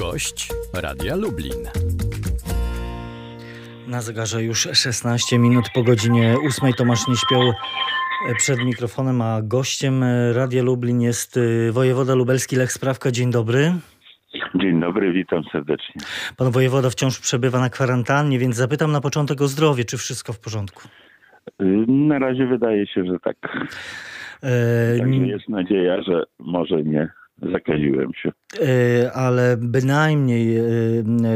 Gość Radia Lublin. Na zegarze już 16 minut po godzinie 8. Tomasz nie śpiał przed mikrofonem, a gościem Radia Lublin jest y, wojewoda lubelski Lech Sprawka. Dzień dobry. Dzień dobry, witam serdecznie. Pan wojewoda wciąż przebywa na kwarantannie, więc zapytam na początek o zdrowie. Czy wszystko w porządku? Y, na razie wydaje się, że tak. E... Także jest nadzieja, że może nie zakaziłem się. E, ale bynajmniej e,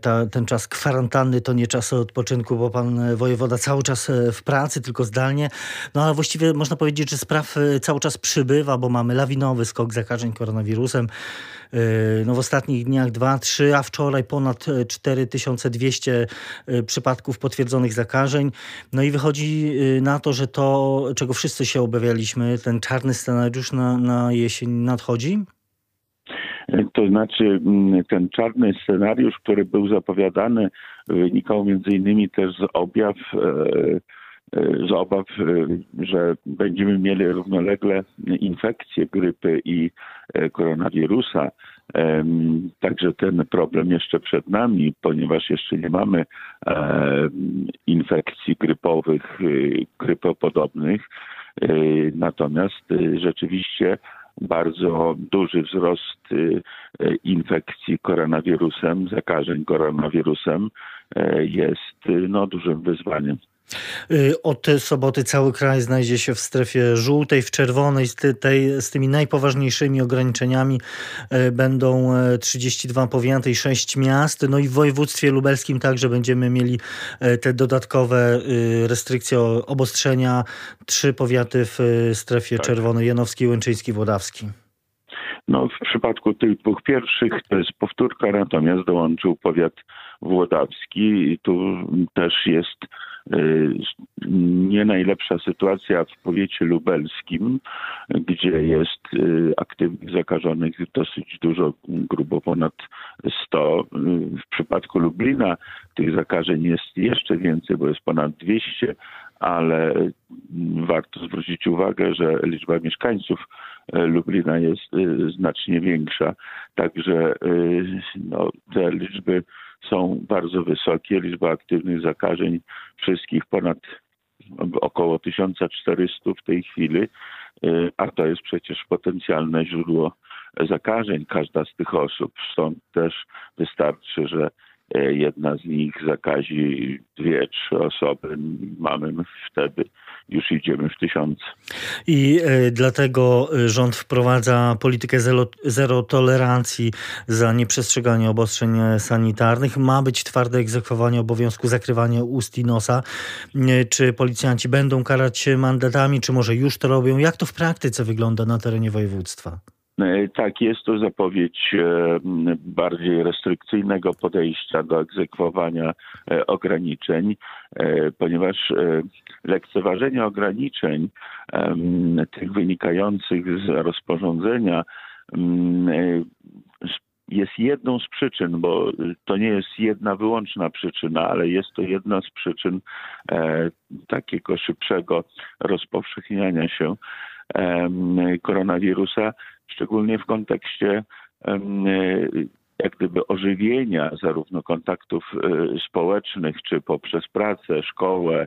ta, ten czas kwarantanny to nie czas odpoczynku, bo pan wojewoda cały czas e, w pracy, tylko zdalnie. No ale właściwie można powiedzieć, że spraw cały czas przybywa, bo mamy lawinowy skok zakażeń koronawirusem. No w ostatnich dniach 2-3, a wczoraj ponad 4200 przypadków potwierdzonych zakażeń. No i wychodzi na to, że to, czego wszyscy się obawialiśmy, ten czarny scenariusz na, na jesień nadchodzi? Znaczy mm, ten czarny scenariusz, który był zapowiadany, wynikał między innymi też z objaw, e, e, z obaw, e, że będziemy mieli równolegle infekcje grypy i koronawirusa. Także ten problem jeszcze przed nami, ponieważ jeszcze nie mamy infekcji grypowych, grypopodobnych. Natomiast rzeczywiście bardzo duży wzrost y, y, infekcji koronawirusem, zakażeń koronawirusem y, jest no, dużym wyzwaniem. Y, od soboty cały kraj znajdzie się w strefie żółtej, w czerwonej, z, tej, z tymi najpoważniejszymi ograniczeniami y, będą 32 y, powiaty i 6 miast. No i w województwie lubelskim także będziemy mieli te dodatkowe restrykcje, obostrzenia. Trzy powiaty w strefie tak. czerwonej, Janowski, Łęczyński, Włodawski. No, w przypadku tych dwóch pierwszych to jest powtórka, natomiast dołączył powiat włodawski i tu też jest nie najlepsza sytuacja w powiecie lubelskim, gdzie jest y, aktywnych zakażonych dosyć dużo, grubo ponad 100. W przypadku Lublina tych zakażeń jest jeszcze więcej, bo jest ponad 200, ale warto zwrócić uwagę, że liczba mieszkańców Lublina jest znacznie większa. Także no, te liczby są bardzo wysokie. Liczba aktywnych zakażeń wszystkich ponad około 1400 w tej chwili, a to jest przecież potencjalne źródło zakażeń każda z tych osób. Stąd też wystarczy, że jedna z nich zakazi dwie, trzy osoby. Mamy wtedy już idziemy w tysiące. I e, dlatego e, rząd wprowadza politykę zero, zero tolerancji za nieprzestrzeganie obostrzeń sanitarnych. Ma być twarde egzekwowanie obowiązku zakrywania ust i nosa. Czy policjanci będą karać mandatami, czy może już to robią? Jak to w praktyce wygląda na terenie województwa? E, tak, jest to zapowiedź e, bardziej restrykcyjnego podejścia do egzekwowania e, ograniczeń, ponieważ lekceważenie ograniczeń tych wynikających z rozporządzenia jest jedną z przyczyn, bo to nie jest jedna wyłączna przyczyna, ale jest to jedna z przyczyn takiego szybszego rozpowszechniania się koronawirusa, szczególnie w kontekście jak gdyby ożywienia zarówno kontaktów e, społecznych, czy poprzez pracę, szkołę,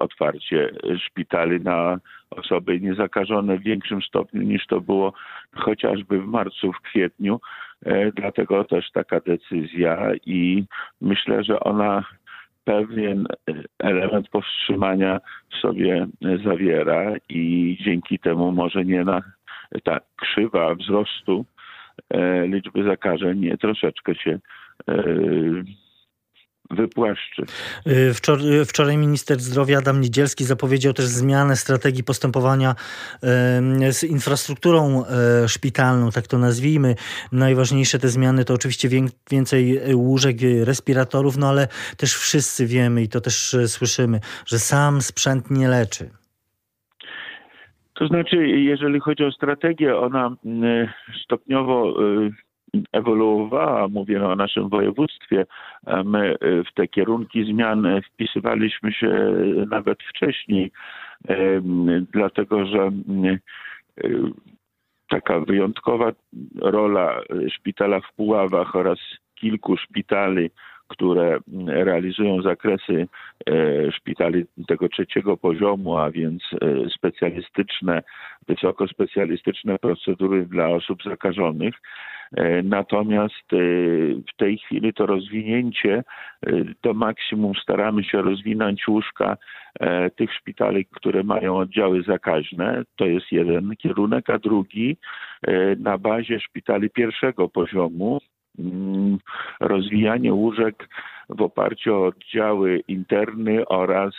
otwarcie szpitali na osoby niezakażone w większym stopniu niż to było chociażby w marcu, w kwietniu. E, dlatego też taka decyzja i myślę, że ona pewien element powstrzymania sobie zawiera i dzięki temu może nie na ta krzywa wzrostu e, liczby zakażeń troszeczkę się e, wypłaszczy. Y, wczoraj, wczoraj minister zdrowia Adam Niedzielski zapowiedział też zmianę strategii postępowania z infrastrukturą e, szpitalną, tak to nazwijmy. Najważniejsze te zmiany to oczywiście więcej łóżek, respiratorów, no ale też wszyscy wiemy i to też e, słyszymy, że sam sprzęt nie leczy. To znaczy, jeżeli chodzi o strategię, ona stopniowo y, ewoluowała, mówię o naszym województwie, my w te kierunki zmian wpisywaliśmy się nawet wcześniej, dlatego że taka wyjątkowa rola szpitala w Puławach oraz kilku szpitali które realizują zakresy e, szpitali tego trzeciego poziomu, a więc specjalistyczne, wysokospecjalistyczne procedury dla osób zakażonych. E, natomiast w tej chwili to rozwinięcie do maksimum staramy się rozwinąć łóżka tych szpitali, które mają oddziały zakaźne. To jest jeden kierunek, a drugi na bazie szpitali pierwszego poziomu Mm, rozwijanie łóżek w oparciu o oddziały interny oraz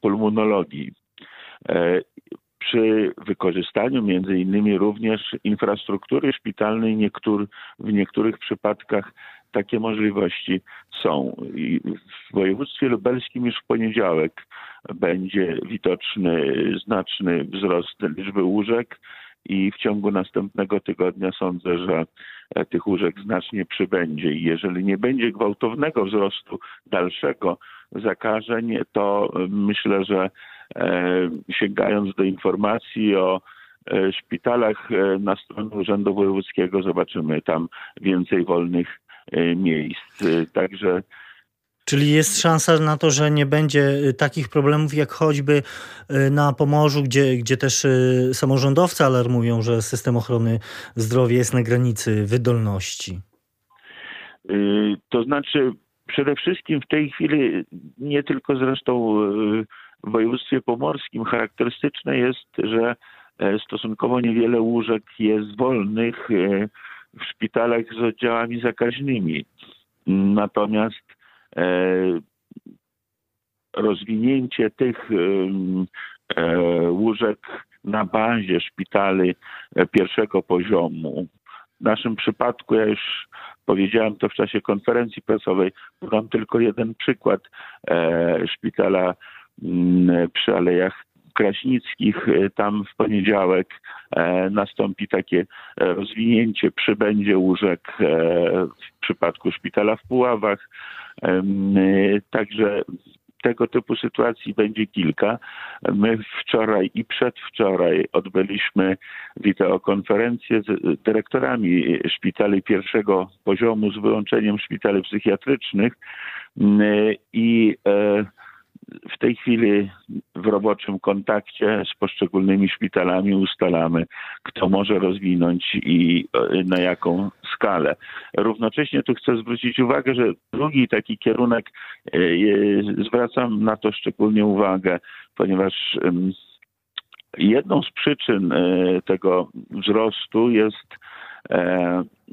pulmonologii. Przy wykorzystaniu między innymi również infrastruktury szpitalnej w niektórych przypadkach takie możliwości są. I w województwie lubelskim już w poniedziałek będzie widoczny znaczny wzrost liczby łóżek i w ciągu następnego tygodnia sądzę, że tych łóżek znacznie przybędzie i jeżeli nie będzie gwałtownego wzrostu dalszego zakażeń, to myślę, że sięgając do informacji o szpitalach na stronie Urzędu Wojewódzkiego zobaczymy tam więcej wolnych miejsc. Także Czyli jest szansa na to, że nie będzie takich problemów jak choćby na Pomorzu, gdzie, gdzie też samorządowcy alarmują, że system ochrony zdrowia jest na granicy wydolności. To znaczy, przede wszystkim w tej chwili, nie tylko zresztą w województwie pomorskim, charakterystyczne jest, że e, stosunkowo niewiele łóżek jest wolnych e, w szpitalach z oddziałami zakaźnymi. Natomiast E, rozwinięcie tych łóżek na bazie szpitali pierwszego poziomu. W naszym przypadku, ja już powiedziałem to w czasie konferencji prasowej, podam tylko jeden przykład szpitala przy Alejach Kraśnickich. Tam w poniedziałek nastąpi takie rozwinięcie, przybędzie łóżek w przypadku szpitala w Puławach. Także tego typu sytuacji będzie kilka. My wczoraj i przedwczoraj odbyliśmy wideokonferencję z dyrektorami szpitali pierwszego poziomu z wyłączeniem szpitali psychiatrycznych i e, w tej chwili w roboczym kontakcie z poszczególnymi szpitalami ustalamy, kto może rozwinąć i e, na jaką skalę. Równocześnie tu chcę zwrócić uwagę, że drugi taki kierunek, e, zwracam na to szczególnie uwagę, ponieważ jedną z przyczyn e, tego wzrostu jest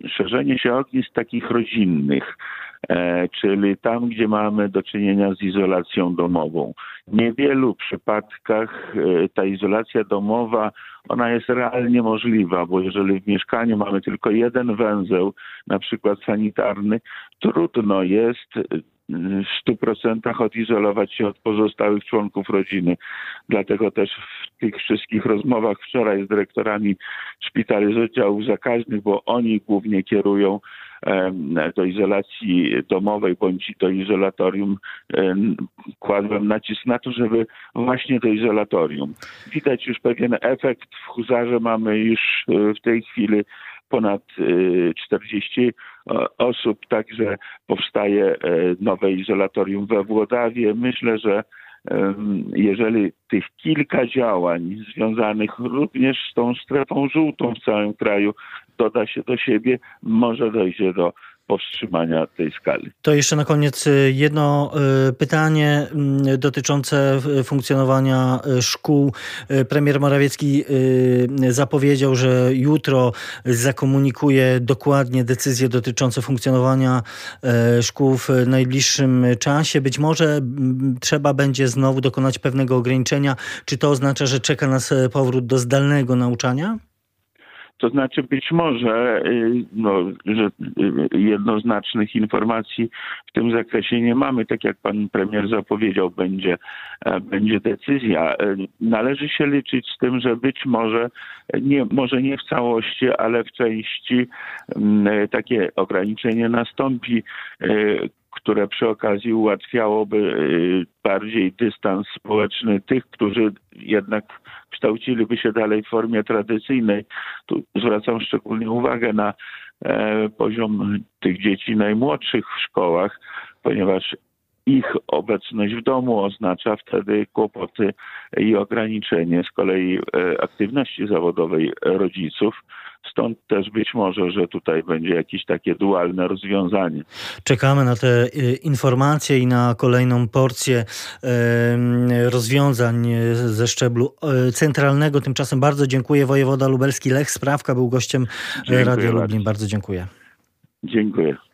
szerzenie się ognisk takich rodzinnych. E, czyli tam, gdzie mamy do czynienia z izolacją domową. W niewielu przypadkach e, ta izolacja domowa, ona jest realnie możliwa, bo jeżeli w mieszkaniu mamy tylko jeden węzeł, na przykład sanitarny, trudno jest w 100% odizolować się od pozostałych członków rodziny. Dlatego też w tych wszystkich rozmowach wczoraj z dyrektorami szpitali z oddziałów zakaźnych, bo oni głównie kierują do izolacji domowej bądź do izolatorium, kładłem nacisk na to, żeby właśnie do izolatorium. Widać już pewien efekt. W Huzarze mamy już e, w tej chwili ponad 40 e, osób, także powstaje e, nowe izolatorium we Włodawie. Myślę, że jeżeli tych kilka działań związanych również z tą strefą żółtą w całym kraju doda się do siebie, może dojdzie do powstrzymania tej skali. To jeszcze na koniec y, jedno y, pytanie mm, dotyczące funkcjonowania y, szkół. Premier Morawiecki zapowiedział, że jutro zakomunikuje dokładnie decyzje dotyczące funkcjonowania szkół w najbliższym czasie. Być może trzeba będzie znowu dokonać pewnego ograniczenia. Czy to oznacza, że czeka nas powrót do zdalnego nauczania? To znaczy być może, y, no, że y, jednoznacznych informacji w tym zakresie nie mamy. Tak jak pan premier zapowiedział, będzie, e, będzie decyzja. E, należy się liczyć z tym, że być może, nie, może nie w całości, ale w części mm, e, takie ograniczenie nastąpi. Które przy okazji ułatwiałoby y, bardziej dystans społeczny tych, którzy jednak kształciliby się dalej w formie tradycyjnej. Tu zwracam szczególnie uwagę na e, poziom tych dzieci najmłodszych w szkołach, ponieważ ich obecność w domu oznacza wtedy kłopoty i ograniczenie z kolei e, aktywności zawodowej rodziców. Stąd też być może, że tutaj będzie jakieś takie dualne rozwiązanie. Czekamy na te y, informacje i na kolejną porcję rozwiązań ze szczeblu e, centralnego. Tymczasem bardzo dziękuję. Wojewoda lubelski Lech Sprawka był gościem bardzo. Lublin. Bardzo dziękuję. Dziękuję.